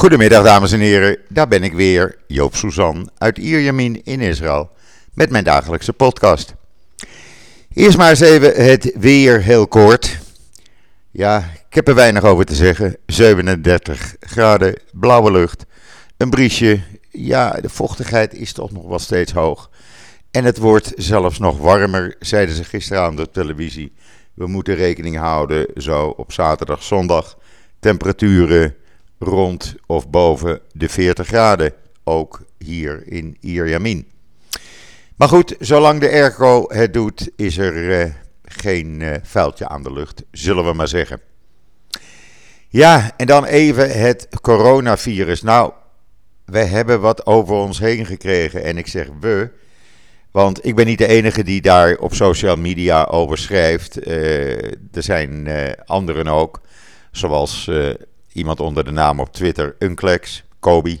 Goedemiddag dames en heren, daar ben ik weer, Joop Suzan uit Ierjamin in Israël met mijn dagelijkse podcast. Eerst maar eens even het weer heel kort. Ja, ik heb er weinig over te zeggen. 37 graden, blauwe lucht, een briesje. Ja, de vochtigheid is toch nog wel steeds hoog. En het wordt zelfs nog warmer, zeiden ze gisteravond op televisie. We moeten rekening houden zo op zaterdag, zondag. Temperaturen rond of boven de 40 graden. Ook hier in Ierjamin. Maar goed, zolang de airco het doet, is er uh, geen uh, vuiltje aan de lucht, zullen we maar zeggen. Ja, en dan even het coronavirus. Nou, we hebben wat over ons heen gekregen. En ik zeg we, want ik ben niet de enige die daar op social media over schrijft. Uh, er zijn anderen ook, zoals iemand onder de naam op Twitter, Unclex, Kobe.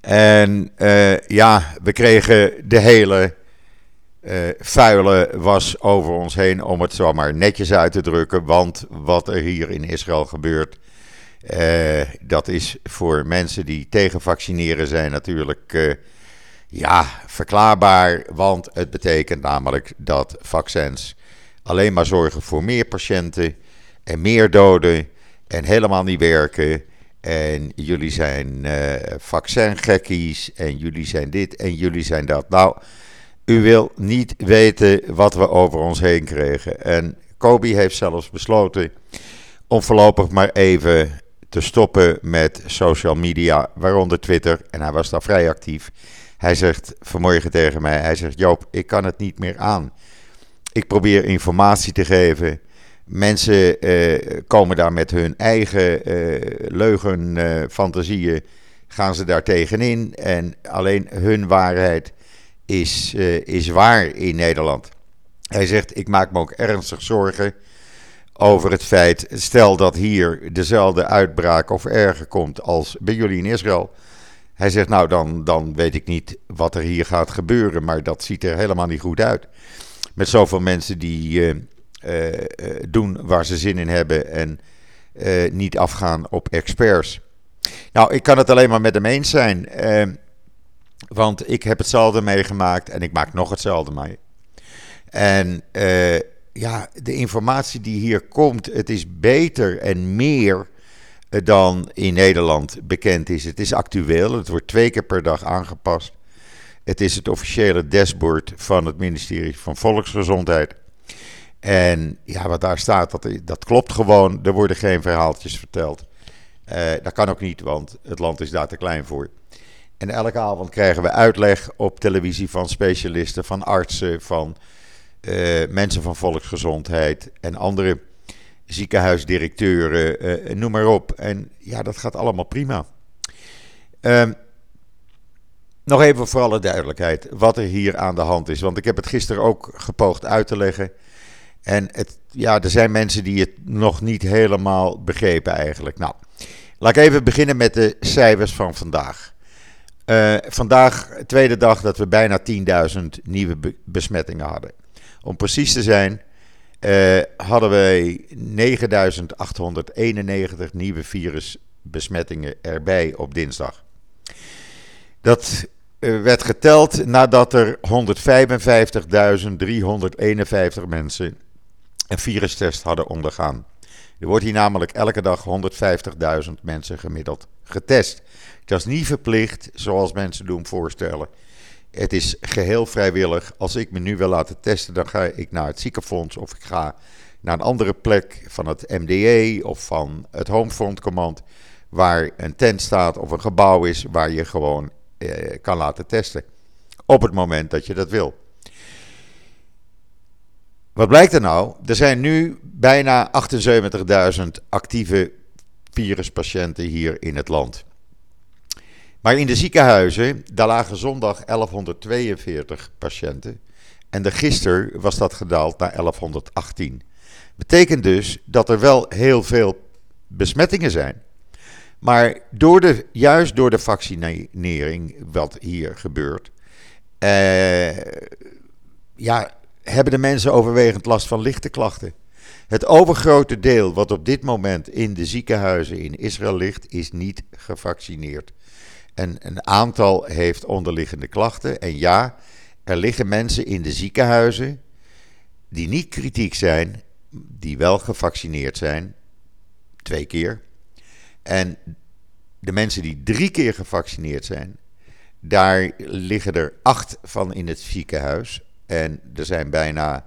En uh, ja, we kregen de hele uh, vuile was over ons heen, om het zo maar netjes uit te drukken. Want wat er hier in Israël gebeurt, uh, dat is voor mensen die tegen vaccineren zijn natuurlijk ja, verklaarbaar. Want het betekent namelijk dat vaccins alleen maar zorgen voor meer patiënten en meer doden en helemaal niet werken. En jullie zijn uh, vaccingekkies en jullie zijn dit en jullie zijn dat. Nou, u wil niet weten wat we over ons heen kregen. En Kobe heeft zelfs besloten om voorlopig maar even te stoppen met social media, waaronder Twitter. En hij was daar vrij actief. Hij zegt vanmorgen tegen mij, hij zegt Joop, ik kan het niet meer aan. Ik probeer informatie te geven. Mensen uh, komen daar met hun eigen uh, leugenfantasieën, gaan ze daar tegenin. En alleen hun waarheid is, is waar in Nederland. Hij zegt, ik maak me ook ernstig zorgen over het feit, stel dat hier dezelfde uitbraak of erger komt als bij jullie in Israël. Hij zegt, nou dan, dan weet ik niet wat er hier gaat gebeuren, maar dat ziet er helemaal niet goed uit. Met zoveel mensen die doen waar ze zin in hebben en uh, niet afgaan op experts. Nou, ik kan het alleen maar met hem eens zijn. want ik heb hetzelfde meegemaakt en ik maak nog hetzelfde mee. En ja, de informatie die hier komt, het is beter en meer dan in Nederland bekend is. Het is actueel, het wordt twee keer per dag aangepast. Het is het officiële dashboard van het ministerie van Volksgezondheid. En ja, wat daar staat, dat, dat klopt gewoon. Er worden geen verhaaltjes verteld. Uh, dat kan ook niet, want het land is daar te klein voor. En elke avond krijgen we uitleg op televisie van specialisten, van artsen, van uh, mensen van volksgezondheid en andere ziekenhuisdirecteuren, uh, noem maar op. En ja, dat gaat allemaal prima. Uh, nog even voor alle duidelijkheid wat er hier aan de hand is. Want ik heb het gisteren ook gepoogd uit te leggen. En het, ja, er zijn mensen die het nog niet helemaal begrepen eigenlijk. Nou, laat ik even beginnen met de cijfers van vandaag. Uh, vandaag, tweede dag dat we bijna 10.000 nieuwe besmettingen hadden. Om precies te zijn, uh, hadden wij 9.891 nieuwe virusbesmettingen erbij op dinsdag. Dat uh, werd geteld nadat er 155.351 mensen een virustest hadden ondergaan. Er wordt hier namelijk elke dag 150.000 mensen gemiddeld getest. Dat is niet verplicht, zoals mensen doen voorstellen. Het is geheel vrijwillig. Als ik me nu wil laten testen, dan ga ik naar het ziekenfonds of ik ga naar een andere plek van het MDE of van het Homefront Command, waar een tent staat of een gebouw is waar je gewoon eh, kan laten testen. Op het moment dat je dat wil. Wat blijkt er nou? Er zijn nu bijna 78.000 actieve viruspatiënten hier in het land. Maar in de ziekenhuizen, daar lagen zondag 1142 patiënten. En de gisteren was dat gedaald naar 1118. Betekent dus dat er wel heel veel besmettingen zijn. Maar door de, juist door de vaccinering, wat hier gebeurt, eh, ja, hebben de mensen overwegend last van lichte klachten. Het overgrote deel wat op dit moment in de ziekenhuizen in Israël ligt, is niet gevaccineerd. En een aantal heeft onderliggende klachten. En ja, er liggen mensen in de ziekenhuizen die niet kritiek zijn, die wel gevaccineerd zijn, twee keer. En de mensen die drie keer gevaccineerd zijn, daar liggen er acht van in het ziekenhuis. En er zijn bijna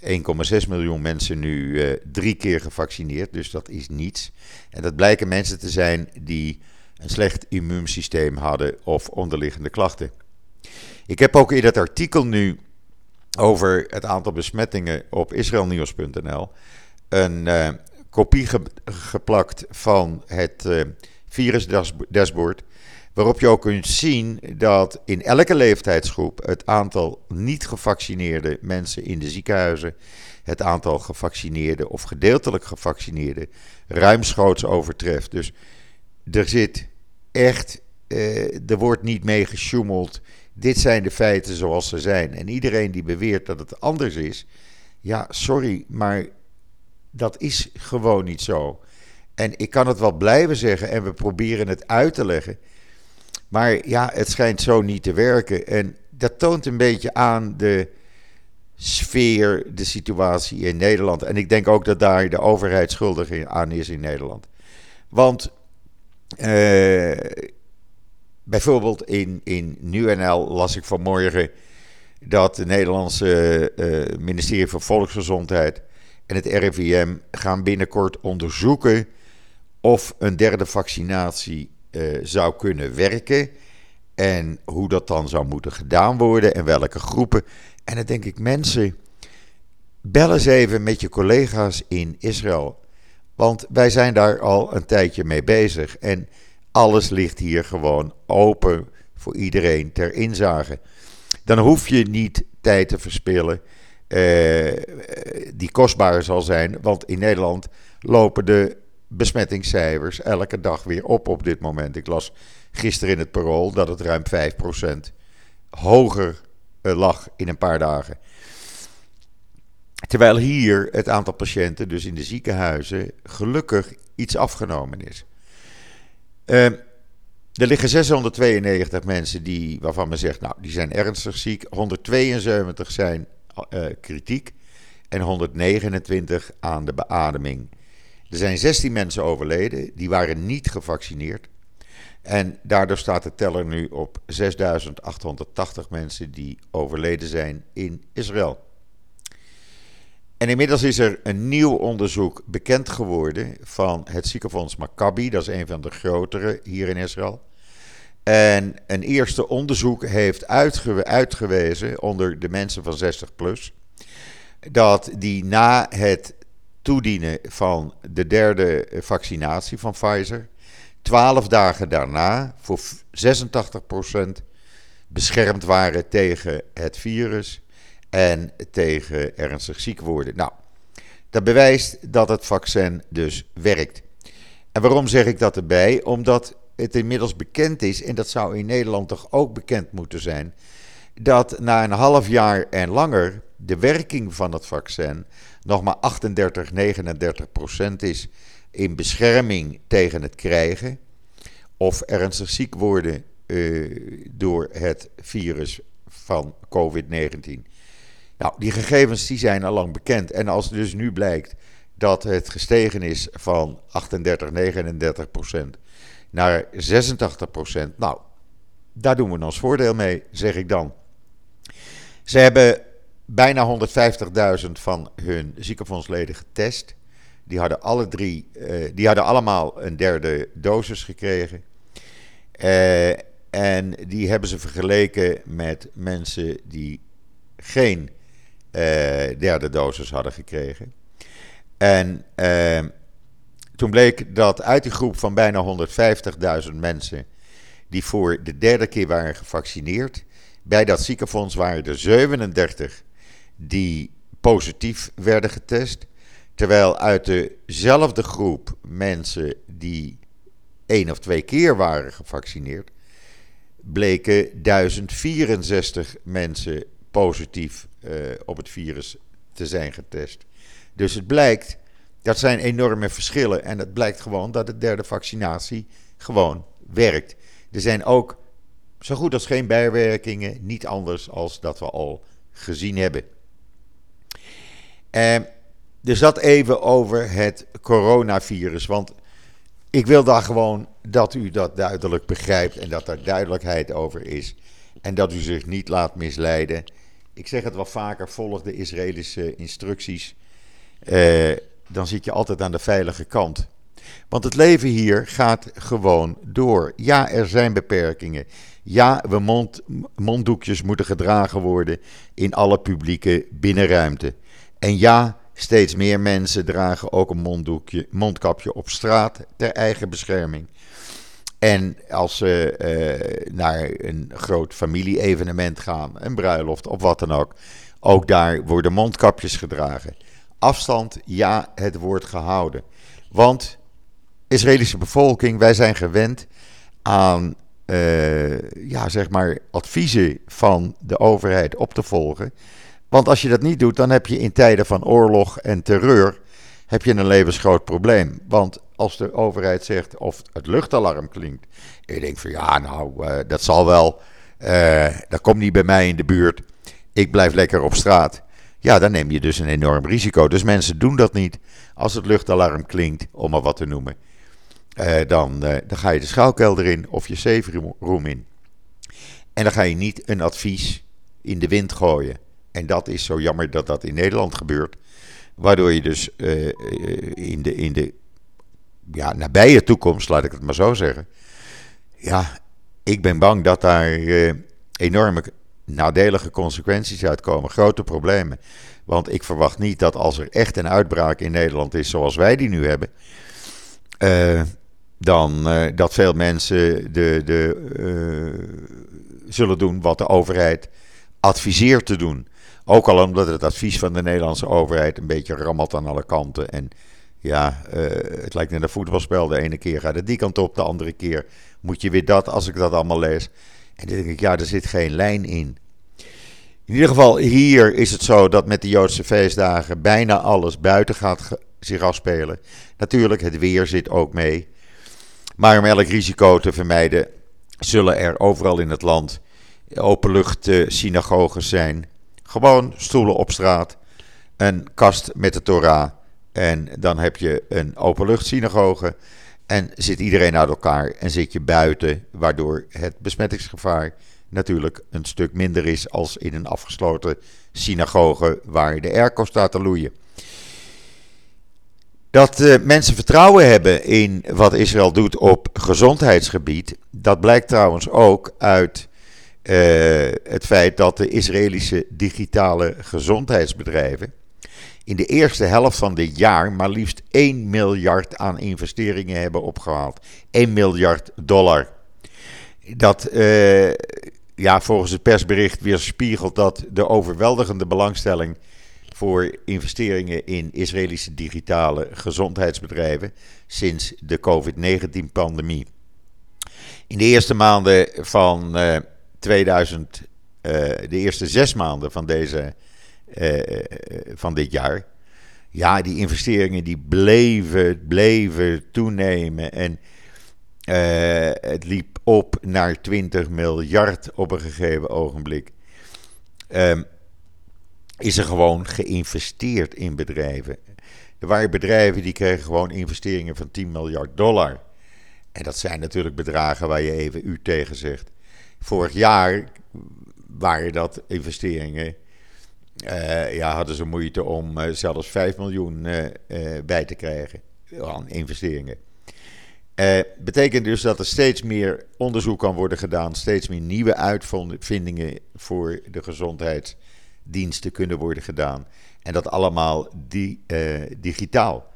1,6 miljoen mensen nu uh, drie keer gevaccineerd. Dus dat is niets. En dat blijken mensen te zijn die een slecht immuunsysteem hadden of onderliggende klachten. Ik heb ook in dat artikel nu over het aantal besmettingen op israelnieuws.nl een uh, kopie geplakt van het uh, virusdashboard. Waarop je ook kunt zien dat in elke leeftijdsgroep het aantal niet gevaccineerde mensen in de ziekenhuizen het aantal gevaccineerde of gedeeltelijk gevaccineerde ruimschoots overtreft. Dus er zit echt, uh, er wordt niet mee gesjoemeld. Dit zijn de feiten zoals ze zijn. En iedereen die beweert dat het anders is, ja, sorry, maar dat is gewoon niet zo. En ik kan het wel blijven zeggen en we proberen het uit te leggen. Maar ja, het schijnt zo niet te werken. En dat toont een beetje aan de sfeer, de situatie in Nederland. En ik denk ook dat daar de overheid schuldig aan is in Nederland. Want uh, bijvoorbeeld in, in NuNL las ik vanmorgen dat het Nederlandse uh, ministerie van Volksgezondheid en het RIVM gaan binnenkort onderzoeken of een derde vaccinatie uh, zou kunnen werken. En hoe dat dan zou moeten gedaan worden en welke groepen. En dan denk ik, mensen, bel eens even met je collega's in Israël. Want wij zijn daar al een tijdje mee bezig. En alles ligt hier gewoon open voor iedereen ter inzage. Dan hoef je niet tijd te verspillen. Uh, die kostbaar zal zijn. Want in Nederland lopen de besmettingscijfers elke dag weer op op dit moment. Ik las gisteren in het parool dat het ruim 5% hoger eh, lag in een paar dagen. Terwijl hier het aantal patiënten, dus in de ziekenhuizen, gelukkig iets afgenomen is. Uh, er liggen 692 mensen die, waarvan men zegt, nou, die zijn ernstig ziek. 172 zijn uh, kritiek en 129 aan de beademing. Er zijn 16 mensen overleden, die waren niet gevaccineerd. En daardoor staat de teller nu op 6.880 mensen die overleden zijn in Israël. En inmiddels is er een nieuw onderzoek bekend geworden van het ziekenfonds Maccabi. Dat is een van de grotere hier in Israël. En een eerste onderzoek heeft uitgewezen onder de mensen van 60 plus. Dat die na het toedienen van de derde vaccinatie van Pfizer. 12 dagen daarna voor 86% beschermd waren tegen het virus en tegen ernstig ziek worden. Nou, dat bewijst dat het vaccin dus werkt. En waarom zeg ik dat erbij? Omdat het inmiddels bekend is, en dat zou in Nederland toch ook bekend moeten zijn, dat na een half jaar en langer de werking van het vaccin nog maar 38, 39 procent is in bescherming tegen het krijgen of ernstig ziek worden uh, door het virus van COVID-19. Nou, die gegevens die zijn al lang bekend. En als dus nu blijkt dat het gestegen is van 38, 39 procent naar 86 procent, nou, daar doen we ons voordeel mee, zeg ik dan. Ze hebben bijna 150.000 van hun ziekenfondsleden getest. Die hadden alle drie, uh, die hadden allemaal een derde dosis gekregen. Uh, en die hebben ze vergeleken met mensen die geen uh, derde dosis hadden gekregen. En toen bleek dat uit die groep van bijna 150.000 mensen die voor de derde keer waren gevaccineerd, bij dat ziekenfonds waren er 37 die positief werden getest. Terwijl uit dezelfde groep mensen die één of twee keer waren gevaccineerd, bleken 1064 mensen positief uh, op het virus te zijn getest. Dus het blijkt, dat zijn enorme verschillen. En het blijkt gewoon dat de derde vaccinatie gewoon werkt. Er zijn ook zo goed als geen bijwerkingen, niet anders als dat we al gezien hebben. Eh, dus dat even over het coronavirus. Want ik wil daar gewoon dat u dat duidelijk begrijpt en dat er duidelijkheid over is. En dat u zich niet laat misleiden. Ik zeg het wel vaker, volg de Israëlische instructies. Eh, dan zit je altijd aan de veilige kant. Want het leven hier gaat gewoon door. Ja, er zijn beperkingen. Ja, we mond, monddoekjes moeten gedragen worden in alle publieke binnenruimte. En ja, steeds meer mensen dragen ook een monddoekje, mondkapje op straat ter eigen bescherming. En als ze uh, naar een groot familie-evenement gaan, een bruiloft of wat dan ook, ook daar worden mondkapjes gedragen. Afstand, ja, het wordt gehouden. Want Israëlische bevolking, wij zijn gewend aan uh, ja, zeg maar adviezen van de overheid op te volgen. Want als je dat niet doet, dan heb je in tijden van oorlog en terreur heb je een levensgroot probleem. Want als de overheid zegt of het luchtalarm klinkt, en je denkt van ja, nou, uh, dat zal wel, uh, dat komt niet bij mij in de buurt. Ik blijf lekker op straat. Ja, dan neem je dus een enorm risico. Dus mensen doen dat niet als het luchtalarm klinkt, om maar wat te noemen. Uh, dan, dan ga je de schuilkelder in of je safe room in. En dan ga je niet een advies in de wind gooien. En dat is zo jammer dat dat in Nederland gebeurt. Waardoor je dus uh, in de, in de ja, nabije toekomst, laat ik het maar zo zeggen. Ja, ik ben bang dat daar uh, enorme nadelige consequenties uitkomen. Grote problemen. Want ik verwacht niet dat als er echt een uitbraak in Nederland is zoals wij die nu hebben. Dan dat veel mensen de, de, zullen doen wat de overheid adviseert te doen. Ook al omdat het advies van de Nederlandse overheid een beetje rammelt aan alle kanten. En ja, uh, het lijkt net een voetbalspel. De ene keer gaat het die kant op, de andere keer moet je weer dat, als ik dat allemaal lees. En dan denk ik, ja, er zit geen lijn in. In ieder geval, hier is het zo dat met de Joodse feestdagen bijna alles buiten gaat zich afspelen. Natuurlijk, het weer zit ook mee. Maar om elk risico te vermijden, zullen er overal in het land openlucht synagoges zijn gewoon stoelen op straat, een kast met de Torah en dan heb je een openluchtsynagoge en zit iedereen uit elkaar en zit je buiten, waardoor het besmettingsgevaar natuurlijk een stuk minder is als in een afgesloten synagoge waar de airco staat te loeien. Dat uh, mensen vertrouwen hebben in wat Israël doet op gezondheidsgebied, dat blijkt trouwens ook uit het feit dat de Israëlische digitale gezondheidsbedrijven in de eerste helft van dit jaar maar liefst 1 miljard aan investeringen hebben opgehaald. 1 miljard dollar. Dat uh, ja, volgens het persbericht weerspiegelt dat de overweldigende belangstelling voor investeringen in Israëlische digitale gezondheidsbedrijven sinds de COVID-19-pandemie. In de eerste maanden van uh, 2000, uh, de eerste zes maanden van, deze, uh, van dit jaar. Ja, die investeringen die bleven, bleven toenemen. En het liep op naar 20 miljard op een gegeven ogenblik. Um, is er gewoon geïnvesteerd in bedrijven. Er waren bedrijven die kregen gewoon investeringen van 10 miljard dollar. En dat zijn natuurlijk bedragen waar je even u tegen zegt. Vorig jaar waren dat investeringen. Uh, ja, hadden ze moeite om uh, zelfs 5 miljoen uh, bij te krijgen aan investeringen. betekent dus dat er steeds meer onderzoek kan worden gedaan, steeds meer nieuwe uitvindingen voor de gezondheidsdiensten kunnen worden gedaan. En dat allemaal di digitaal.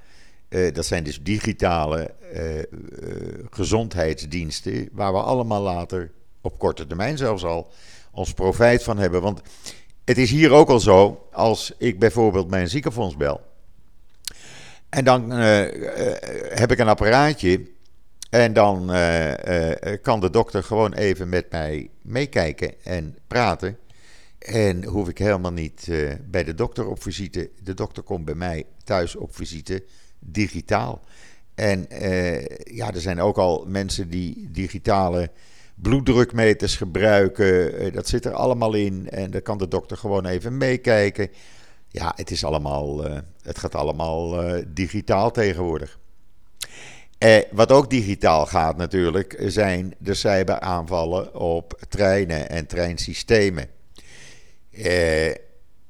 dat zijn dus digitale gezondheidsdiensten, waar we allemaal later op korte termijn zelfs al, ons profijt van hebben. Want het is hier ook al zo, als ik bijvoorbeeld mijn ziekenfonds bel. En dan uh, uh, heb ik een apparaatje. En dan uh, kan de dokter gewoon even met mij meekijken en praten. En hoef ik helemaal niet bij de dokter op visite. De dokter komt bij mij thuis op visite, digitaal. En ja, er zijn ook al mensen die digitale bloeddrukmeters gebruiken. Uh, dat zit er allemaal in. En dan kan de dokter gewoon even meekijken. Ja, het, is allemaal, het gaat allemaal digitaal tegenwoordig. wat ook digitaal gaat natuurlijk, zijn de cyberaanvallen op treinen en treinsystemen. Eh,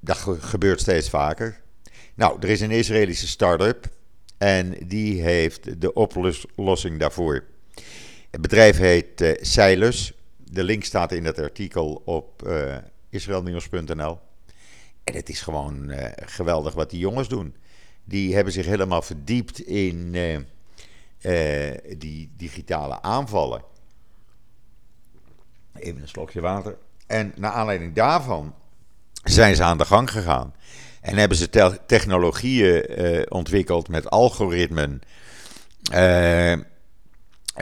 dat gebeurt steeds vaker. Nou, er is een Israëlische start-up en die heeft de oplossing daarvoor. Het bedrijf heet uh. De link staat in het artikel op uh, eh, israelnieuws.nl. En het is gewoon uh, geweldig wat die jongens doen. Die hebben zich helemaal verdiept in die digitale aanvallen. Even een slokje water. En naar aanleiding daarvan zijn ze aan de gang gegaan. En hebben ze technologieën uh, ontwikkeld met algoritmen. Uh,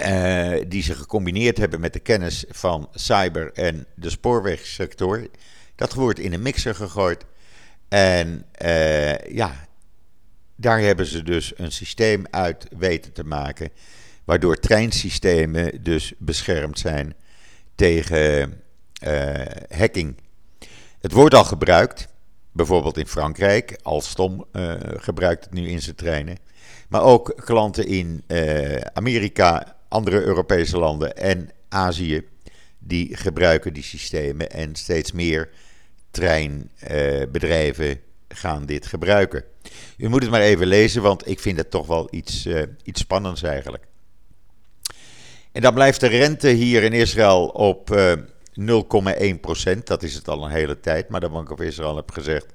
uh, die ze gecombineerd hebben met de kennis van cyber en de spoorwegsector. Dat wordt in een mixer gegooid. En ja, daar hebben ze dus een systeem uit weten te maken. Waardoor treinsystemen dus beschermd zijn tegen hacking. Het wordt al gebruikt, bijvoorbeeld in Frankrijk. Alstom gebruikt het nu in zijn treinen. Maar ook klanten in Amerika, andere Europese landen en Azië, die gebruiken die systemen en steeds meer treinbedrijven gaan dit gebruiken. U moet het maar even lezen, want ik vind het toch wel iets, iets spannends eigenlijk. En dan blijft de rente hier in Israël op 0,1 procent. Dat is het al een hele tijd. Maar de Bank of Israël heeft gezegd.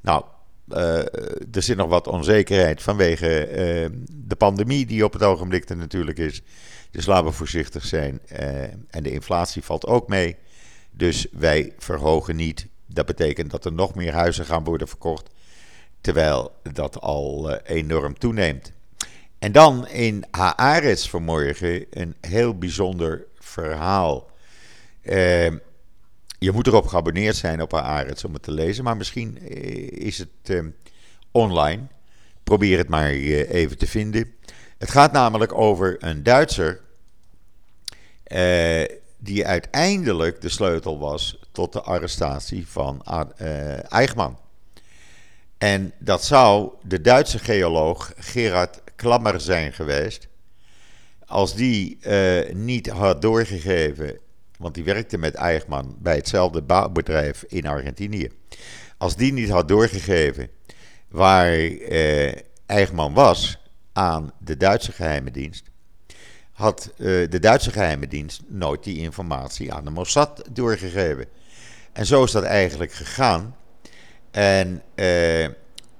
Nou, uh, er zit nog wat onzekerheid vanwege de pandemie die op het ogenblik natuurlijk is. Dus laten voorzichtig zijn. Uh, en de inflatie valt ook mee. Dus wij verhogen niet. Dat betekent dat er nog meer huizen gaan worden verkocht. Terwijl dat al enorm toeneemt. En dan in Haaretz vanmorgen een heel bijzonder verhaal. Uh, je moet erop geabonneerd zijn op Arets om het te lezen, maar misschien eh, is het uh, online. Probeer het maar even te vinden. Het gaat namelijk over een Duitser die uiteindelijk de sleutel was tot de arrestatie van Eichmann. En dat zou de Duitse geoloog Gerard Klammer zijn geweest. Als die niet had doorgegeven want die werkte met Eichmann bij hetzelfde bouwbedrijf in Argentinië. Als die niet had doorgegeven waar eh, Eichmann was aan de Duitse geheime dienst, had eh, de Duitse geheime dienst nooit die informatie aan de Mossad doorgegeven. En zo is dat eigenlijk gegaan. En eh,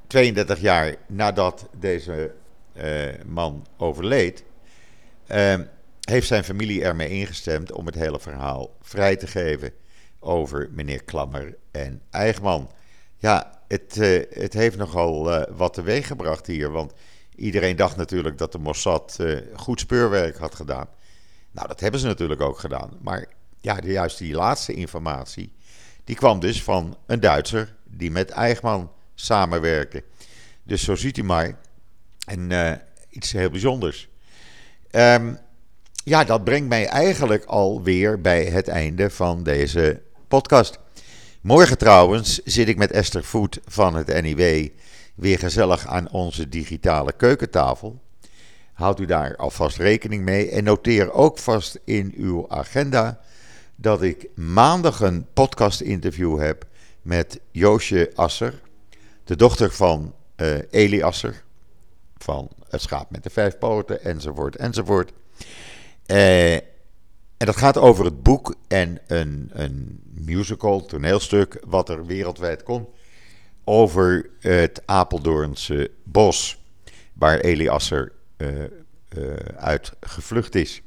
32 jaar nadat deze eh, man overleed, eh, heeft zijn familie ermee ingestemd om het hele verhaal vrij te geven over meneer Klammer en Eigman. Ja, het, het heeft nogal uh, wat teweeg gebracht hier, want iedereen dacht natuurlijk dat de Mossad uh, goed speurwerk had gedaan. Nou, dat hebben ze natuurlijk ook gedaan. Maar ja, juist die laatste informatie, die kwam dus van een Duitser die met Eigman samenwerkte. Dus zo ziet u maar. En iets heel bijzonders. Um, ja, dat brengt mij eigenlijk alweer bij het einde van deze podcast. Morgen trouwens zit ik met Esther Voet van het NIW weer gezellig aan onze digitale keukentafel. Houd u daar alvast rekening mee en noteer ook vast in uw agenda dat ik maandag een podcast-interview heb met Joosje Asser, de dochter van uh, Eli Asser, van Het Schaap met de Vijf Poten, enzovoort, enzovoort. Uh, en dat gaat over het boek en een, een musical, toneelstuk, wat er wereldwijd komt. Over het Apeldoornse bos, waar Eli Asser uh, uh, uit gevlucht is.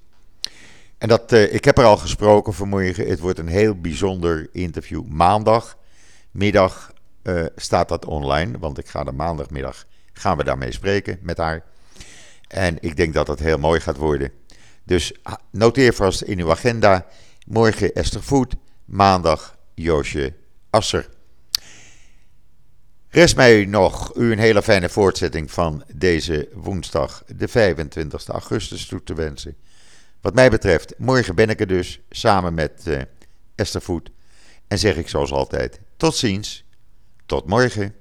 En dat, ik heb er al gesproken vanmorgen. Het wordt een heel bijzonder interview. Maandagmiddag staat dat online, want ik ga de maandagmiddag gaan we daarmee spreken met haar. En ik denk dat dat heel mooi gaat worden. Dus noteer vast in uw agenda. Morgen Esther Voet, maandag Joosje Asser. Rest mij nog u een hele fijne voortzetting van deze woensdag, de 25 augustus, toe te wensen. Wat mij betreft, morgen ben ik er dus samen met uh, Esther Voet. En zeg ik zoals altijd: tot ziens, tot morgen.